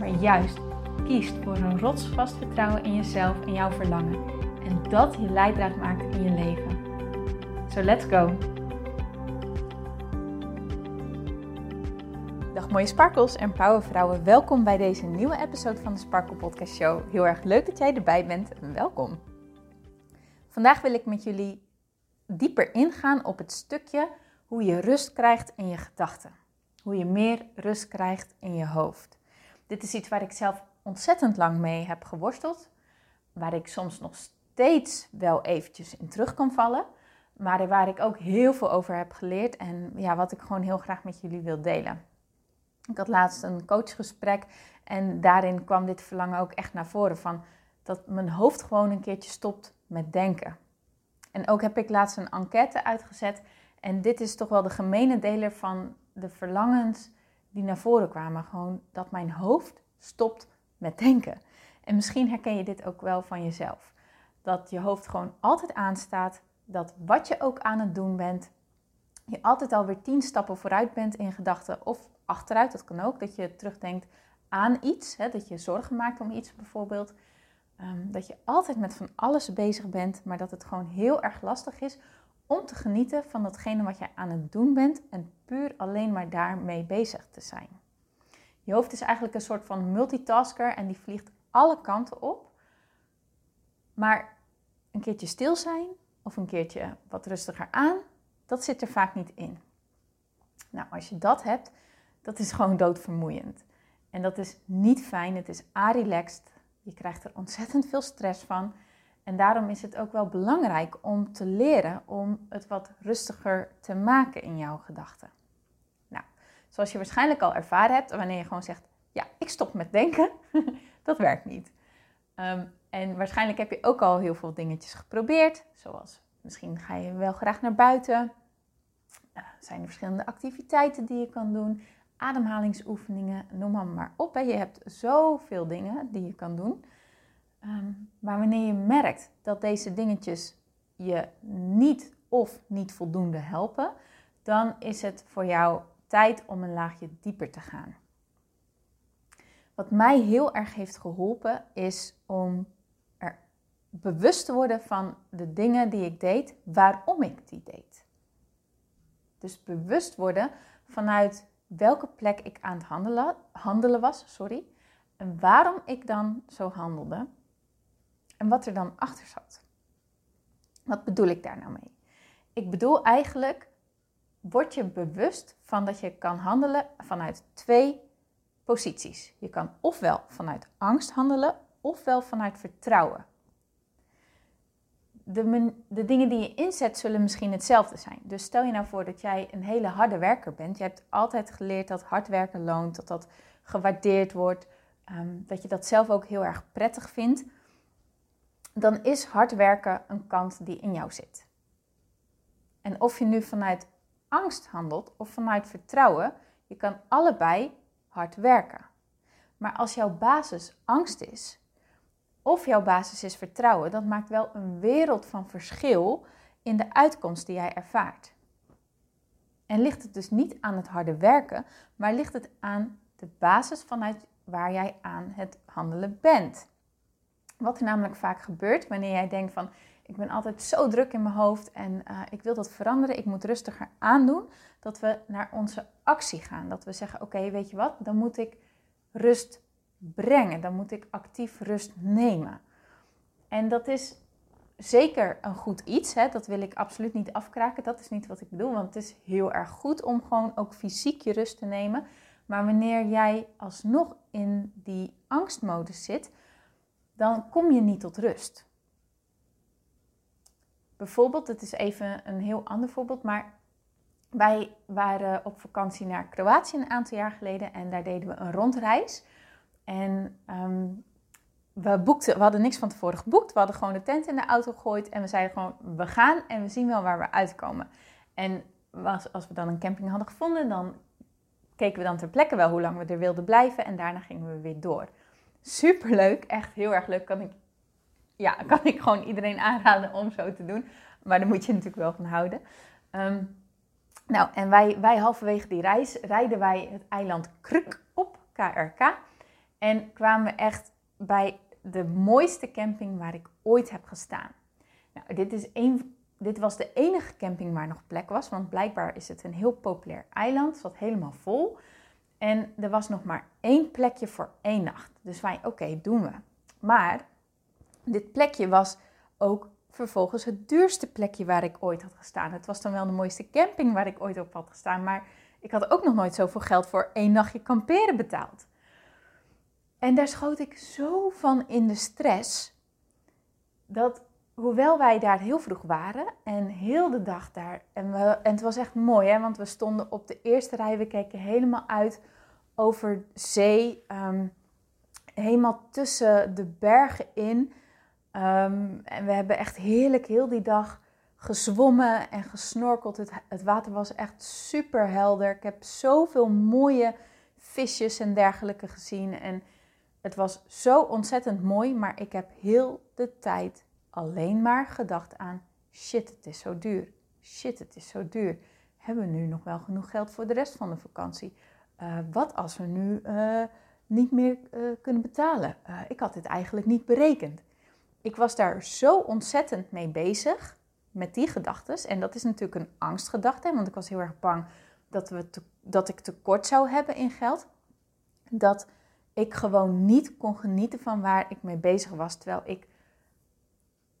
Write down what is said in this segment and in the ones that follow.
maar juist kiest voor een rotsvast vertrouwen in jezelf en jouw verlangen. En dat je leidraad maakt in je leven. So let's go! Dag mooie sparkles en powervrouwen. Welkom bij deze nieuwe episode van de Sparkle Podcast Show. Heel erg leuk dat jij erbij bent. Welkom! Vandaag wil ik met jullie dieper ingaan op het stukje hoe je rust krijgt in je gedachten. Hoe je meer rust krijgt in je hoofd. Dit is iets waar ik zelf ontzettend lang mee heb geworsteld. Waar ik soms nog steeds wel eventjes in terug kan vallen. Maar waar ik ook heel veel over heb geleerd. En ja, wat ik gewoon heel graag met jullie wil delen. Ik had laatst een coachgesprek. En daarin kwam dit verlangen ook echt naar voren. Van dat mijn hoofd gewoon een keertje stopt met denken. En ook heb ik laatst een enquête uitgezet. En dit is toch wel de gemene deler van de verlangens die naar voren kwamen. Gewoon dat mijn hoofd stopt met denken. En misschien herken je dit ook wel van jezelf. Dat je hoofd gewoon altijd aanstaat. Dat wat je ook aan het doen bent, je altijd alweer tien stappen vooruit bent in gedachten of achteruit. Dat kan ook. Dat je terugdenkt aan iets. Hè, dat je zorgen maakt om iets bijvoorbeeld. Ehm, dat je altijd met van alles bezig bent, maar dat het gewoon heel erg lastig is om te genieten van datgene wat jij aan het doen bent en puur alleen maar daarmee bezig te zijn. Je hoofd is eigenlijk een soort van multitasker en die vliegt alle kanten op. Maar een keertje stil zijn of een keertje wat rustiger aan, dat zit er vaak niet in. Nou, als je dat hebt, dat is gewoon doodvermoeiend. En dat is niet fijn, het is a-relaxed. Je krijgt er ontzettend veel stress van. En daarom is het ook wel belangrijk om te leren om het wat rustiger te maken in jouw gedachten. Nou, zoals je waarschijnlijk al ervaren hebt, wanneer je gewoon zegt: Ja, ik stop met denken, dat werkt niet. Ehm, en waarschijnlijk heb je ook al heel veel dingetjes geprobeerd, zoals misschien ga je wel graag naar buiten. Uh, zijn er verschillende activiteiten die je kan doen, ademhalingsoefeningen, noem maar, maar op. Je hebt zoveel dingen die je kan doen. Ehm, maar wanneer je merkt dat deze dingetjes je niet of niet voldoende helpen, dan is het voor jou tijd om een laagje dieper te gaan. Wat mij heel erg heeft geholpen is om er bewust te worden van de dingen die ik deed, waarom ik die deed. Dus bewust worden vanuit welke plek ik aan het handelen, handelen was, sorry, en waarom ik dan zo handelde en wat er dan achter zat. Wat bedoel ik daar nou mee? Ik bedoel eigenlijk, word je bewust van dat je kan handelen vanuit twee posities. Je kan ofwel vanuit angst handelen, ofwel vanuit vertrouwen. De, de, dingen die je inzet zullen misschien hetzelfde zijn. Dus stel je nou voor dat jij een hele harde werker bent. Je hebt altijd geleerd dat hard werken loont, dat dat gewaardeerd wordt, ehm, dat je dat zelf ook heel erg prettig vindt dan is hard werken een kant die in jou zit. En of je nu vanuit angst handelt of vanuit vertrouwen, je kan allebei hard werken. Maar als jouw basis angst is, of jouw basis is vertrouwen, dat maakt wel een wereld van verschil in de uitkomst die jij ervaart. En ligt het dus niet aan het harde werken, maar ligt het aan de basis vanuit waar jij aan het handelen bent. Wat er namelijk vaak gebeurt wanneer jij denkt van ik ben altijd zo druk in mijn hoofd en uh, ik wil dat veranderen, ik moet rustiger aandoen, dat we naar onze actie gaan. Dat we zeggen oké, weet je wat, dan moet ik rust brengen, dan moet ik actief rust nemen. En dat is zeker een goed iets, hè? dat wil ik absoluut niet afkraken, dat is niet wat ik bedoel, want het is heel erg goed om gewoon ook fysiek je rust te nemen. Maar wanneer jij alsnog in die angstmodus zit, dan kom je niet tot rust. Bijvoorbeeld, het is even een heel ander voorbeeld, maar wij waren op vakantie naar Kroatië een aantal jaar geleden en daar deden we een rondreis. En ehm, we, boekten, we hadden niks van tevoren geboekt. We hadden gewoon de tent in de auto gegooid. En we zeiden gewoon, we gaan en we zien wel waar we uitkomen. En als, als we dan een camping hadden gevonden, dan keken we dan ter plekke wel hoe lang we er wilden blijven. En daarna gingen we weer door. Super leuk, echt heel erg leuk. Kan ik, ja, kan ik gewoon iedereen aanraden om zo te doen. Maar daar moet je natuurlijk wel van houden. Ehm, nou, en wij, wij halverwege die reis rijden wij het eiland Kruk op, KRK. En kwamen we echt bij de mooiste camping waar ik ooit heb gestaan. Nou, dit, is een, dit was de enige camping waar nog plek was, want blijkbaar is het een heel populair eiland. Het zat helemaal vol. En er was nog maar één plekje voor één nacht. Dus wij, oké, doen we. Maar dit plekje was ook vervolgens het duurste plekje waar ik ooit had gestaan. Het was dan wel de mooiste camping waar ik ooit op had gestaan, maar ik had ook nog nooit zoveel geld voor één nachtje kamperen betaald. En daar schoot ik zo van in de stress dat hoewel wij daar heel vroeg waren en heel de dag daar, en, en het was echt mooi, hè, want we stonden op de eerste rij, we keken helemaal uit over zee, ehm, helemaal tussen de bergen in. Ehm, en we hebben echt heerlijk heel die dag gezwommen en gesnorkeld. Het, het water was echt super helder. Ik heb zoveel mooie visjes en dergelijke gezien. En het was zo ontzettend mooi, maar ik heb heel de tijd alleen maar gedacht aan: shit, het is zo duur. Shit, het is zo duur. Hebben we nu nog wel genoeg geld voor de rest van de vakantie? Uh, wat als we nu uh, niet meer uh, kunnen betalen? ik had dit eigenlijk niet berekend ik was daar zo ontzettend mee bezig met die gedachten. En dat is natuurlijk een angstgedachte, want ik was heel erg bang dat, we dat ik tekort zou hebben in geld. Dat ik gewoon niet kon genieten van waar ik mee bezig was. Terwijl ik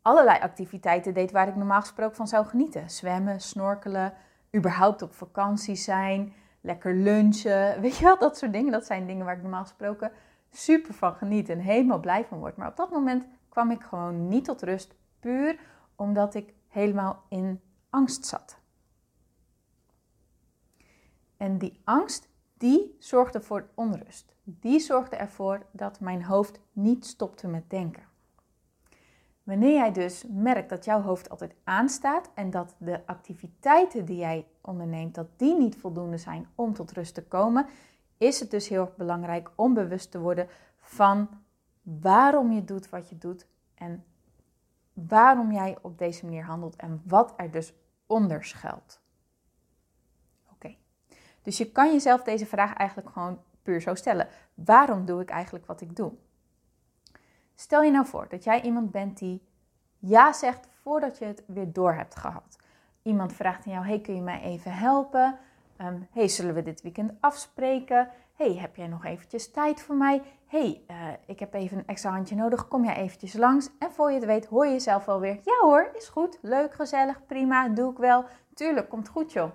allerlei activiteiten deed waar ik normaal gesproken van zou genieten. Zwemmen, snorkelen, überhaupt op vakantie zijn, lekker lunchen. Weet je wel, dat soort dingen. Dat zijn dingen waar ik normaal gesproken super van geniet en helemaal blij van word. Maar op dat moment kwam ik gewoon niet tot rust, puur omdat ik helemaal in angst zat. En die angst, die zorgde voor onrust. Die zorgde ervoor dat mijn hoofd niet stopte met denken. Wanneer jij dus merkt dat jouw hoofd altijd aanstaat en dat de activiteiten die jij onderneemt, dat die niet voldoende zijn om tot rust te komen, is het dus heel erg belangrijk om bewust te worden van waarom je doet wat je doet en waarom jij op deze manier handelt en wat er dus onder schuilt. Oké, dus je kan jezelf deze vraag eigenlijk gewoon puur zo stellen. Waarom doe ik eigenlijk wat ik doe? Stel je nou voor dat jij iemand bent die ja zegt voordat je het weer door hebt gehad. Iemand vraagt aan jou: Hey, kun je mij even helpen? Um, hey, zullen we dit weekend afspreken? hey, heb jij nog eventjes tijd voor mij? hey, uh, ik heb even een extra handje nodig, kom jij eventjes langs? En voor je het weet hoor je jezelf alweer, ja hoor, is goed, leuk, gezellig, prima, doe ik wel. Tuurlijk, komt goed joh.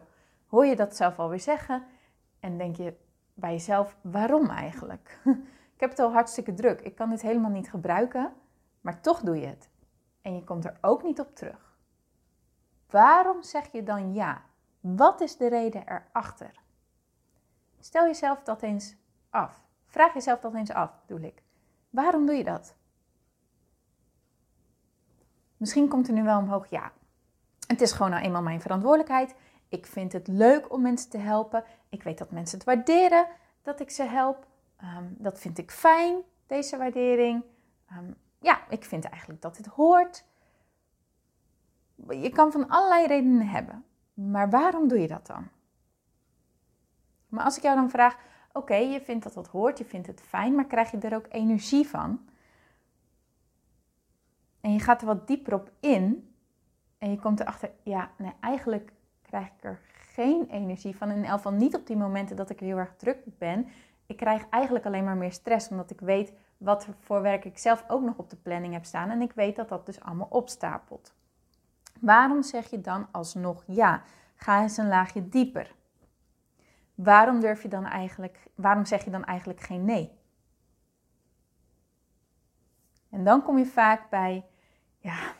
Hoor je dat zelf alweer zeggen en denk je bij jezelf, waarom eigenlijk? ik heb het al hartstikke druk, ik kan dit helemaal niet gebruiken, maar toch doe je het. En je komt er ook niet op terug. Waarom zeg je dan ja? Wat is de reden erachter? Stel jezelf dat eens af. Vraag jezelf dat eens af, bedoel ik. Waarom doe je dat? Misschien komt er nu wel omhoog, ja, het is gewoon nou eenmaal mijn verantwoordelijkheid. Ik vind het leuk om mensen te helpen. Ik weet dat mensen het waarderen dat ik ze help. Ehm, dat vind ik fijn, deze waardering. Ehm, ja, ik vind eigenlijk dat het hoort. Je kan van allerlei redenen hebben. Maar waarom doe je dat dan? Maar als ik jou dan vraag, oké, je vindt dat dat hoort, je vindt het fijn, maar krijg je er ook energie van? En je gaat er wat dieper op in en je komt erachter, ja, nee, eigenlijk krijg ik er geen energie van. In elk geval niet op die momenten dat ik heel erg druk ben. Ik krijg eigenlijk alleen maar meer stress, omdat ik weet wat voor werk ik zelf ook nog op de planning heb staan. En ik weet dat dat dus allemaal opstapelt. Waarom zeg je dan alsnog ja? Ga eens een laagje dieper waarom durf je dan eigenlijk, waarom zeg je dan eigenlijk geen nee? En dan kom je vaak bij, ja,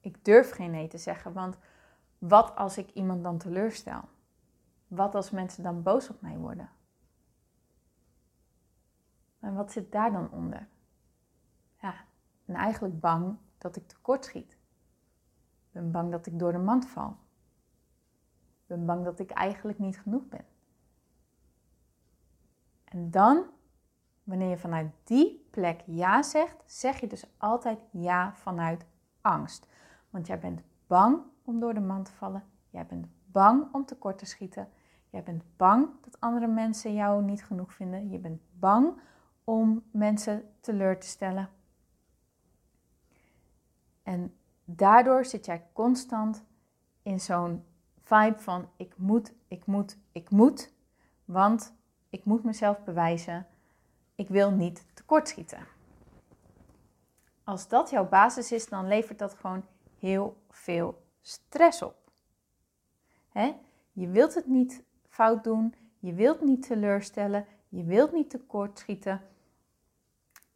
ik durf geen nee te zeggen, want wat als ik iemand dan teleurstel? Wat als mensen dan boos op mij worden? En wat zit daar dan onder? Ja, ben eigenlijk bang dat ik tekortschiet. Ik ben bang dat ik door de mand val. Ik ben bang dat ik eigenlijk niet genoeg ben. En dan, wanneer je vanuit die plek ja zegt, zeg je dus altijd ja vanuit angst. Want jij bent bang om door de mand te vallen. Jij bent bang om tekort te schieten. Jij bent bang dat andere mensen jou niet genoeg vinden. Je bent bang om mensen teleur te stellen. En daardoor zit jij constant in zo'n vibe van ik moet, ik moet, ik moet. Want ik moet mezelf bewijzen. Ik wil niet tekortschieten. Als dat jouw basis is, dan levert dat gewoon heel veel stress op. Je wilt het niet fout doen, je wilt niet teleurstellen, je wilt niet tekortschieten.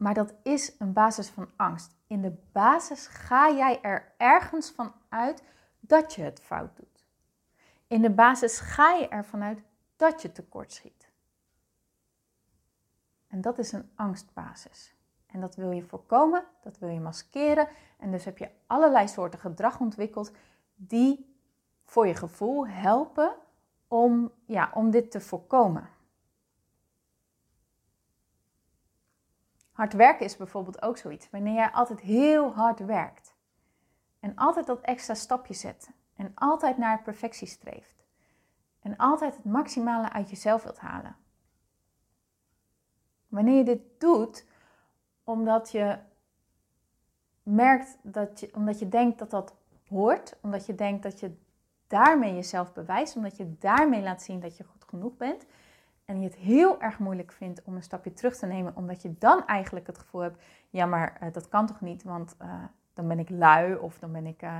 Maar dat is een basis van angst. In de basis ga jij er ergens van uit dat je het fout doet. In de basis ga je ervan uit dat je tekortschiet. En dat is een angstbasis. En dat wil je voorkomen, dat wil je maskeren. En dus heb je allerlei soorten gedrag ontwikkeld die voor je gevoel helpen om, ja, om dit te voorkomen. Hard werken is bijvoorbeeld ook zoiets. Wanneer jij altijd heel hard werkt en altijd dat extra stapje zet en altijd naar perfectie streeft en altijd het maximale uit jezelf wilt halen. Wanneer je dit doet, omdat je merkt dat je, omdat je denkt dat dat hoort, omdat je denkt dat je daarmee jezelf bewijst, omdat je daarmee laat zien dat je goed genoeg bent. En je het heel erg moeilijk vindt om een stapje terug te nemen, omdat je dan eigenlijk het gevoel hebt: ja, maar uh, dat kan toch niet, want uh, dan ben ik lui of dan ben ik, uh,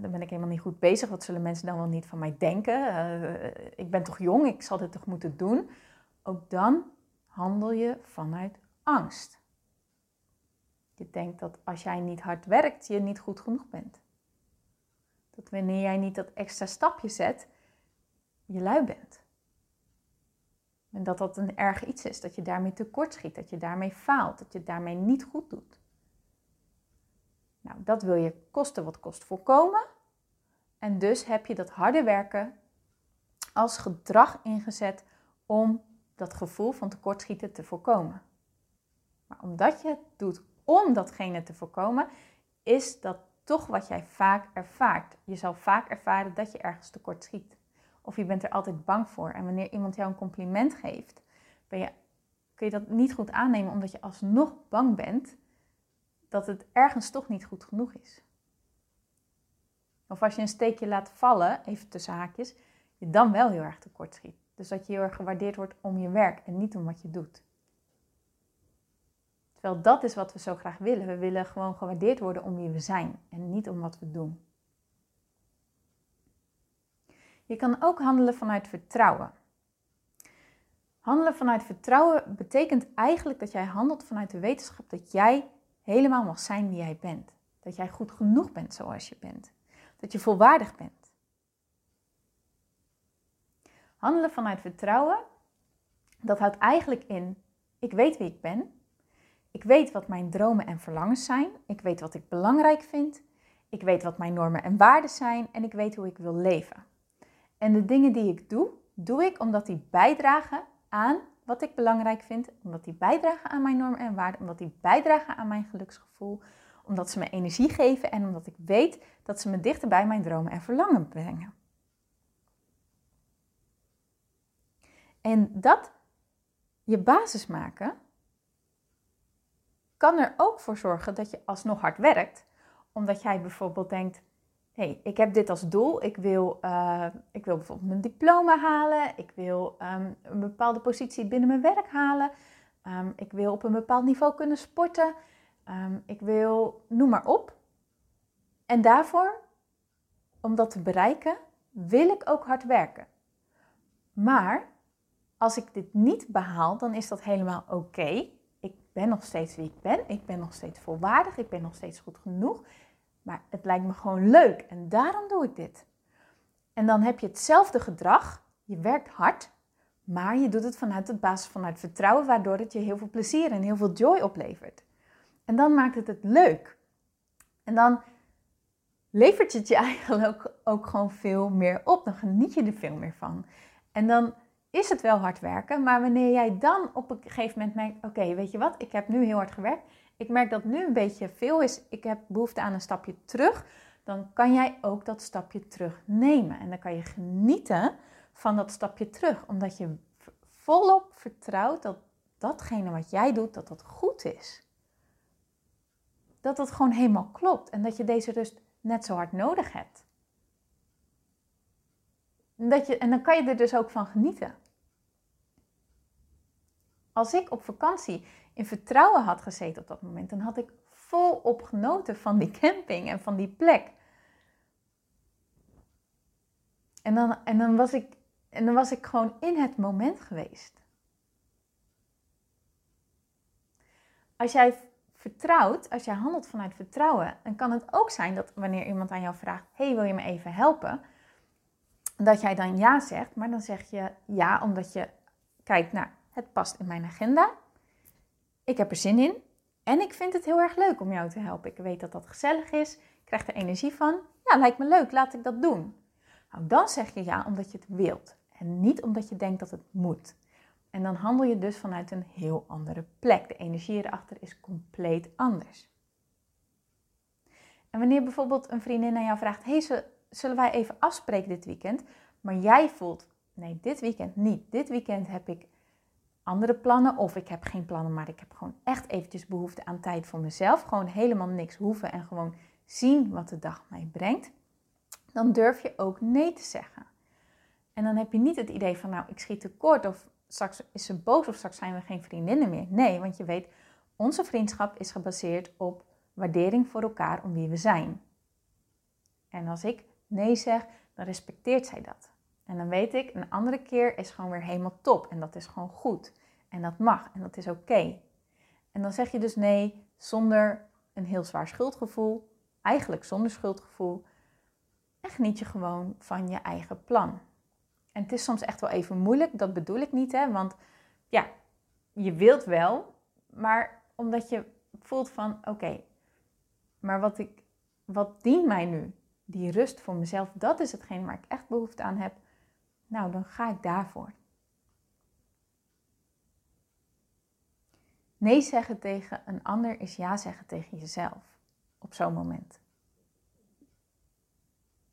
dan ben ik helemaal niet goed bezig. Wat zullen mensen dan wel niet van mij denken? ik ben toch jong, ik zal dit toch moeten doen? Ook dan handel je vanuit angst. Je denkt dat als jij niet hard werkt, je niet goed genoeg bent. Dat wanneer jij niet dat extra stapje zet, je lui bent. En dat dat een erg iets is, dat je daarmee tekort schiet, dat je daarmee faalt, dat je daarmee niet goed doet. Nou, dat wil je kosten wat kost voorkomen. En dus heb je dat harde werken als gedrag ingezet om dat gevoel van tekortschieten te voorkomen. Maar omdat je het doet om datgene te voorkomen, is dat toch wat jij vaak ervaart. Je zal vaak ervaren dat je ergens tekort schiet. Of je bent er altijd bang voor. En wanneer iemand jou een compliment geeft, ben je, kun je dat niet goed aannemen omdat je alsnog bang bent dat het ergens toch niet goed genoeg is. Of als je een steekje laat vallen, even tussen haakjes, je dan wel heel erg tekort schiet. Dus dat je heel erg gewaardeerd wordt om je werk en niet om wat je doet. Terwijl dat is wat we zo graag willen. We willen gewoon gewaardeerd worden om wie we zijn en niet om wat we doen. Je kan ook handelen vanuit vertrouwen. Handelen vanuit vertrouwen betekent eigenlijk dat jij handelt vanuit de wetenschap dat jij helemaal mag zijn wie jij bent. Dat jij goed genoeg bent zoals je bent. Dat je volwaardig bent. Handelen vanuit vertrouwen, dat houdt eigenlijk in, ik weet wie ik ben, ik weet wat mijn dromen en verlangens zijn. Ik weet wat ik belangrijk vind. Ik weet wat mijn normen en waarden zijn. En ik weet hoe ik wil leven. En de dingen die ik doe, doe ik omdat die bijdragen aan wat ik belangrijk vind. Omdat die bijdragen aan mijn normen en waarden. Omdat die bijdragen aan mijn geluksgevoel. Omdat ze me energie geven. En omdat ik weet dat ze me dichter bij mijn dromen en verlangen brengen. En dat je basis maken kan er ook voor zorgen dat je alsnog hard werkt. Omdat jij bijvoorbeeld denkt, hey, ik heb dit als doel. Ik wil, uh, ik wil bijvoorbeeld mijn diploma halen. Ik wil um, een bepaalde positie binnen mijn werk halen. Um, ik wil op een bepaald niveau kunnen sporten. Um, ik wil, noem maar op. En daarvoor, om dat te bereiken, wil ik ook hard werken. Maar als ik dit niet behaal, dan is dat helemaal oké ben nog steeds wie ik ben. Ik ben nog steeds volwaardig. Ik ben nog steeds goed genoeg. Maar het lijkt me gewoon leuk en daarom doe ik dit. En dan heb je hetzelfde gedrag. Je werkt hard, Maar je doet het vanuit het basis vanuit vertrouwen, waardoor het je heel veel plezier en heel veel joy oplevert. En dan maakt het het leuk. En dan levert het je eigenlijk ook, gewoon veel meer op. Dan geniet je er veel meer van. En dan is het wel hard werken, maar wanneer jij dan op een gegeven moment merkt: oké, weet je wat, ik heb nu heel hard gewerkt. Ik merk dat nu een beetje veel is. Ik heb behoefte aan een stapje terug. Dan kan jij ook dat stapje terug nemen. En dan kan je genieten van dat stapje terug, omdat je volop vertrouwt dat datgene wat jij doet, dat dat goed is. Dat dat gewoon helemaal klopt en dat je deze rust net zo hard nodig hebt. Je, en dan kan je er dus ook van genieten. Als ik op vakantie in vertrouwen had gezeten op dat moment, dan had ik volop genoten van die camping en van die plek. En dan, en dan, was, ik, en dan was ik gewoon in het moment geweest. Als jij vertrouwt, als jij handelt vanuit vertrouwen, dan kan het ook zijn dat wanneer iemand aan jou vraagt: Hey, wil je me even helpen? Dat jij dan ja zegt, maar dan zeg je ja omdat je kijkt, nou, het past in mijn agenda. Ik heb er zin in. En ik vind het heel erg leuk om jou te helpen. Ik weet dat dat gezellig is. Ik krijg er energie van. Ja, lijkt me leuk. Laat ik dat doen. Nou, dan zeg je ja omdat je het wilt. En niet omdat je denkt dat het moet. En dan handel je dus vanuit een heel andere plek. De energie erachter is compleet anders. En wanneer bijvoorbeeld een vriendin aan jou vraagt: Hey, zullen wij even afspreken dit weekend? Maar jij voelt: Nee, dit weekend niet. Dit weekend heb ik andere plannen of ik heb geen plannen, maar ik heb gewoon echt eventjes behoefte aan tijd voor mezelf. Gewoon helemaal niks hoeven en gewoon zien wat de dag mij brengt. Dan durf je ook nee te zeggen. En dan heb je niet het idee van, nou, ik schiet tekort of straks is ze boos of straks zijn we geen vriendinnen meer. Nee, want je weet, onze vriendschap is gebaseerd op waardering voor elkaar om wie we zijn. En als ik nee zeg, dan respecteert zij dat. En dan weet ik, een andere keer is gewoon weer helemaal top. En dat is gewoon goed. En dat mag. En dat is oké. En dan zeg je dus nee zonder een heel zwaar schuldgevoel. Eigenlijk zonder schuldgevoel. En geniet je gewoon van je eigen plan. En het is soms echt wel even moeilijk. Dat bedoel ik niet, hè. Want ja, je wilt wel. Maar omdat je voelt van, oké, maar wat, ik, wat dient mij nu? Die rust voor mezelf, dat is hetgeen waar ik echt behoefte aan heb. Nou, dan ga ik daarvoor. Nee zeggen tegen een ander is ja zeggen tegen jezelf op zo'n moment.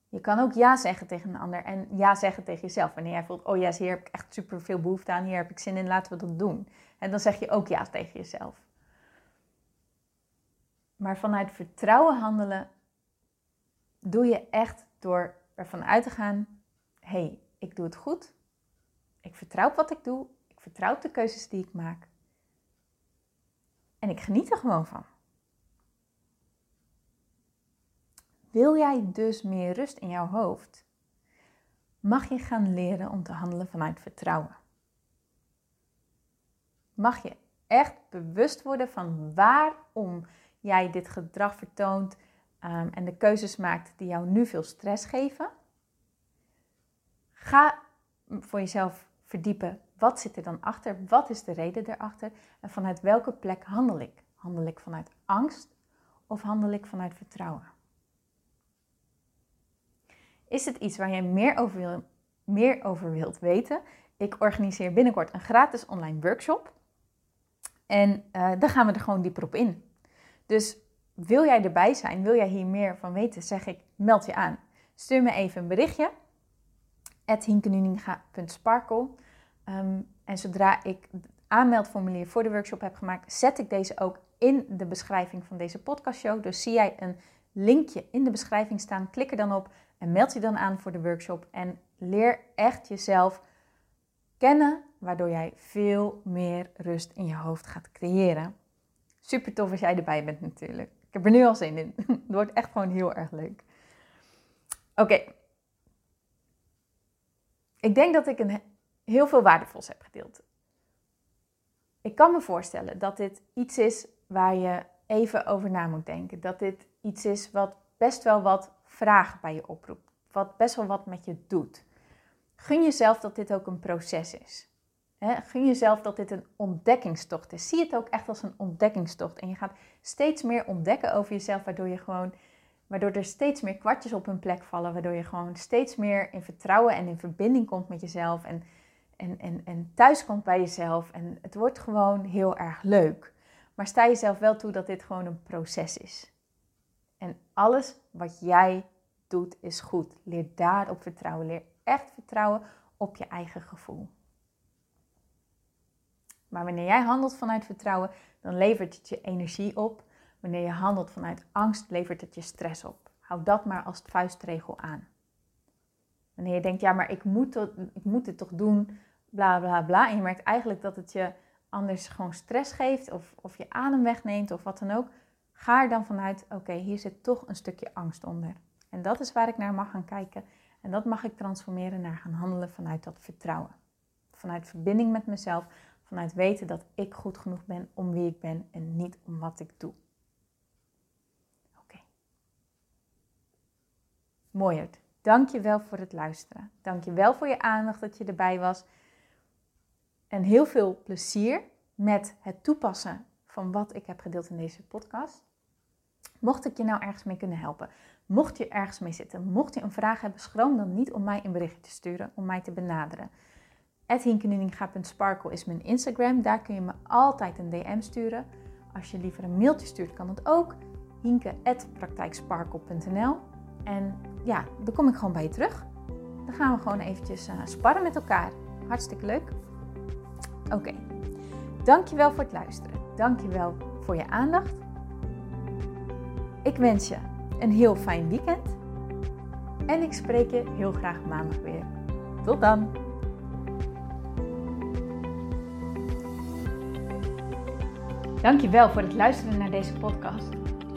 Je kan ook ja zeggen tegen een ander en ja zeggen tegen jezelf. Wanneer jij voelt, oh ja, hier heb ik echt super veel behoefte aan, hier heb ik zin in, laten we dat doen. En dan zeg je ook ja tegen jezelf. Maar vanuit vertrouwen handelen doe je echt door ervan uit te gaan: hé, hey, ik doe het goed. Ik vertrouw op wat ik doe. Ik vertrouw op de keuzes die ik maak. En ik geniet er gewoon van. Wil jij dus meer rust in jouw hoofd? Mag je gaan leren om te handelen vanuit vertrouwen? Mag je echt bewust worden van waarom jij dit gedrag vertoont um, en de keuzes maakt die jou nu veel stress geven? Ga voor jezelf verdiepen. Wat zit er dan achter? Wat is de reden erachter? En vanuit welke plek handel ik? Handel ik vanuit angst of handel ik vanuit vertrouwen? Is het iets waar je meer over, wil, meer over wilt weten? Ik organiseer binnenkort een gratis online workshop. En uh, dan gaan we er gewoon dieper op in. Dus wil jij erbij zijn? Wil jij hier meer van weten? Zeg ik, meld je aan. Stuur me even een berichtje hinkenuninga.sparkle. Um, en zodra ik het aanmeldformulier voor de workshop heb gemaakt, zet ik deze ook in de beschrijving van deze podcastshow. Dus zie jij een linkje in de beschrijving staan, klik er dan op en meld je dan aan voor de workshop. En leer echt jezelf kennen, waardoor jij veel meer rust in je hoofd gaat creëren. Super tof als jij erbij bent natuurlijk. Ik heb er nu al zin in. Het wordt echt gewoon heel erg leuk. Oké, ik denk dat ik een, heel veel waardevols heb gedeeld. Ik kan me voorstellen dat dit iets is waar je even over na moet denken. Dat dit iets is wat best wel wat vragen bij je oproept. Wat best wel wat met je doet. Gun jezelf dat dit ook een proces is. gun jezelf dat dit een ontdekkingstocht is. Zie het ook echt als een ontdekkingstocht. En je gaat steeds meer ontdekken over jezelf, waardoor je gewoon Waardoor er steeds meer kwartjes op hun plek vallen. Waardoor je gewoon steeds meer in vertrouwen en in verbinding komt met jezelf. En, en, en, en thuis komt bij jezelf. En het wordt gewoon heel erg leuk. Maar sta jezelf wel toe dat dit gewoon een proces is. En alles wat jij doet is goed. Leer daarop vertrouwen. Leer echt vertrouwen op je eigen gevoel. Maar wanneer jij handelt vanuit vertrouwen, dan levert het je energie op. Wanneer je handelt vanuit angst, levert het je stress op. Houd dat maar als vuistregel aan. Wanneer je denkt, ja, maar ik moet, ik moet dit toch doen, bla bla bla. En je merkt eigenlijk dat het je anders gewoon stress geeft of, of je adem wegneemt of wat dan ook. Ga er dan vanuit, oké, hier zit toch een stukje angst onder. En dat is waar ik naar mag gaan kijken. En dat mag ik transformeren naar gaan handelen vanuit dat vertrouwen. Vanuit verbinding met mezelf, vanuit weten dat ik goed genoeg ben om wie ik ben en niet om wat ik doe. Mooiert. Dank je wel voor het luisteren. Dank je wel voor je aandacht dat je erbij was. En heel veel plezier met het toepassen van wat ik heb gedeeld in deze podcast. Mocht ik je nou ergens mee kunnen helpen, mocht je ergens mee zitten, mocht je een vraag hebben, schroom dan niet om mij een berichtje te sturen, om mij te benaderen. hinkenuninga.sparkle is mijn Instagram, daar kun je me altijd een DM sturen. Als je liever een mailtje stuurt, kan dat ook. hinke.praktijksparkle.nl En ja, dan kom ik gewoon bij je terug. Dan gaan we gewoon eventjes uh, sparren met elkaar. Hartstikke leuk. Oké, dankjewel voor het luisteren. Dankjewel voor je aandacht. Ik wens je een heel fijn weekend. En ik spreek je heel graag maandag weer. Tot dan! Dankjewel voor het luisteren naar deze podcast.